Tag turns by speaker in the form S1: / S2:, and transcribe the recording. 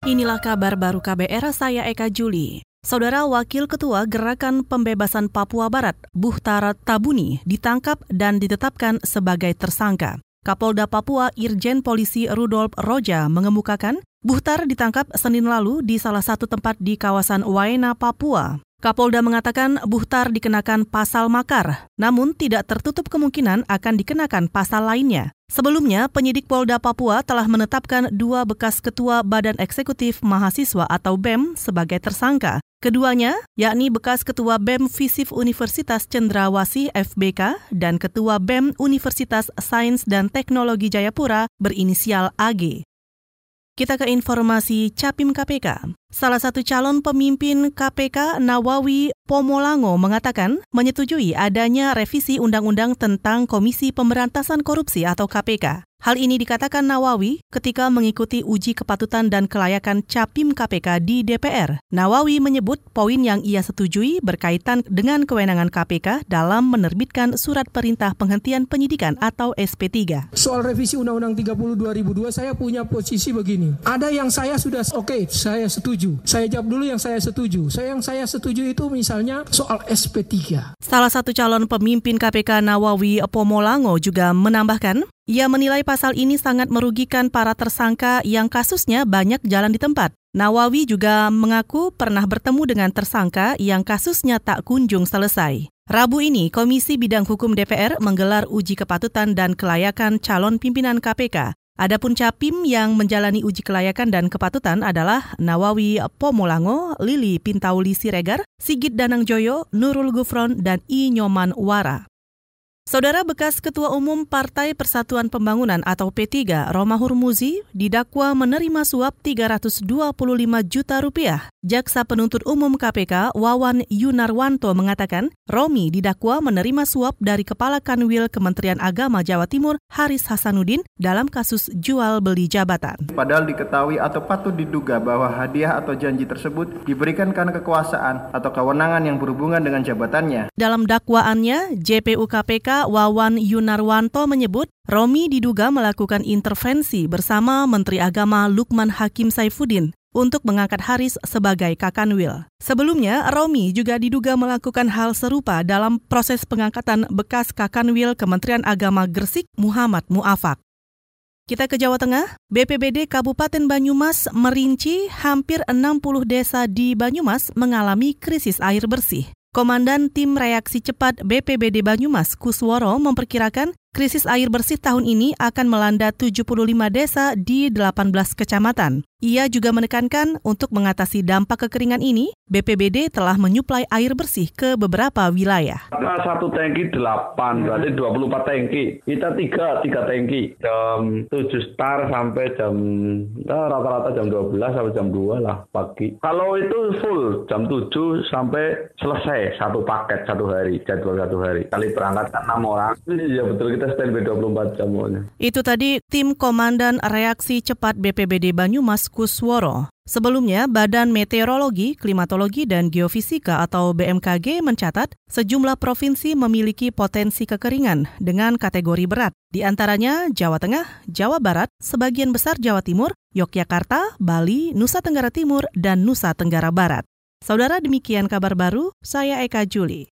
S1: Inilah kabar baru KBR, saya Eka Juli. Saudara Wakil Ketua Gerakan Pembebasan Papua Barat, Buhtar Tabuni, ditangkap dan ditetapkan sebagai tersangka. Kapolda Papua Irjen Polisi Rudolf Roja mengemukakan Buhtar ditangkap Senin lalu di salah satu tempat di kawasan Waena, Papua. Kapolda mengatakan Buhtar dikenakan pasal makar, namun tidak tertutup kemungkinan akan dikenakan pasal lainnya. Sebelumnya, penyidik Polda Papua telah menetapkan dua bekas ketua Badan Eksekutif Mahasiswa atau BEM sebagai tersangka. Keduanya, yakni bekas ketua BEM Visif Universitas Cendrawasih FBK dan ketua BEM Universitas Sains dan Teknologi Jayapura berinisial AG. Kita ke informasi Capim KPK. Salah satu calon pemimpin KPK Nawawi Pomolango mengatakan menyetujui adanya revisi undang-undang tentang Komisi Pemberantasan Korupsi atau KPK. Hal ini dikatakan Nawawi ketika mengikuti uji kepatutan dan kelayakan Capim KPK di DPR. Nawawi menyebut poin yang ia setujui berkaitan dengan kewenangan KPK dalam menerbitkan surat perintah penghentian penyidikan atau SP3.
S2: Soal revisi Undang-Undang 30 2002 saya punya posisi begini. Ada yang saya sudah oke, okay, saya setuju. Saya jawab dulu yang saya setuju. Saya yang saya setuju itu misalnya soal SP3.
S1: Salah satu calon pemimpin KPK Nawawi Pomolango juga menambahkan, ia menilai pasal ini sangat merugikan para tersangka yang kasusnya banyak jalan di tempat. Nawawi juga mengaku pernah bertemu dengan tersangka yang kasusnya tak kunjung selesai. Rabu ini, Komisi Bidang Hukum DPR menggelar uji kepatutan dan kelayakan calon pimpinan KPK. Adapun Capim yang menjalani uji kelayakan dan kepatutan adalah Nawawi Pomolango, Lili Pintauli Siregar, Sigit Danang Joyo, Nurul Gufron, dan I Nyoman Wara. Saudara bekas Ketua Umum Partai Persatuan Pembangunan atau P3, Roma Hurmuzi, didakwa menerima suap 325 juta rupiah. Jaksa Penuntut Umum KPK Wawan Yunarwanto mengatakan, Romi didakwa menerima suap dari Kepala Kanwil Kementerian Agama Jawa Timur Haris Hasanuddin dalam kasus jual beli jabatan.
S3: Padahal diketahui atau patut diduga bahwa hadiah atau janji tersebut diberikan karena kekuasaan atau kewenangan yang berhubungan dengan jabatannya.
S1: Dalam dakwaannya, JPU KPK Wawan Yunarwanto menyebut Romi diduga melakukan intervensi bersama Menteri Agama Lukman Hakim Saifuddin untuk mengangkat Haris sebagai Kakanwil. Sebelumnya, Romi juga diduga melakukan hal serupa dalam proses pengangkatan bekas Kakanwil Kementerian Agama Gresik Muhammad Muafak. Kita ke Jawa Tengah, BPBD Kabupaten Banyumas merinci hampir 60 desa di Banyumas mengalami krisis air bersih. Komandan Tim Reaksi Cepat BPBD Banyumas Kusworo memperkirakan krisis air bersih tahun ini akan melanda 75 desa di 18 kecamatan. Ia juga menekankan untuk mengatasi dampak kekeringan ini, BPBD telah menyuplai air bersih ke beberapa wilayah.
S4: Nah, satu tangki 8, berarti 24 tangki. Kita tiga, tiga tangki. Jam 7 start sampai jam, rata-rata jam 12 sampai jam 2 lah pagi. Kalau itu full, jam 7 sampai selesai satu paket satu hari, jadwal satu hari. Kali berangkat 6 orang, ya betul kita standby 24 jam.
S1: Itu tadi tim Komandan Reaksi Cepat BPBD Banyumas Kusworo. Sebelumnya, Badan Meteorologi, Klimatologi, dan Geofisika atau BMKG mencatat sejumlah provinsi memiliki potensi kekeringan dengan kategori berat, di antaranya Jawa Tengah, Jawa Barat, sebagian besar Jawa Timur, Yogyakarta, Bali, Nusa Tenggara Timur, dan Nusa Tenggara Barat. Saudara demikian kabar baru, saya Eka Juli.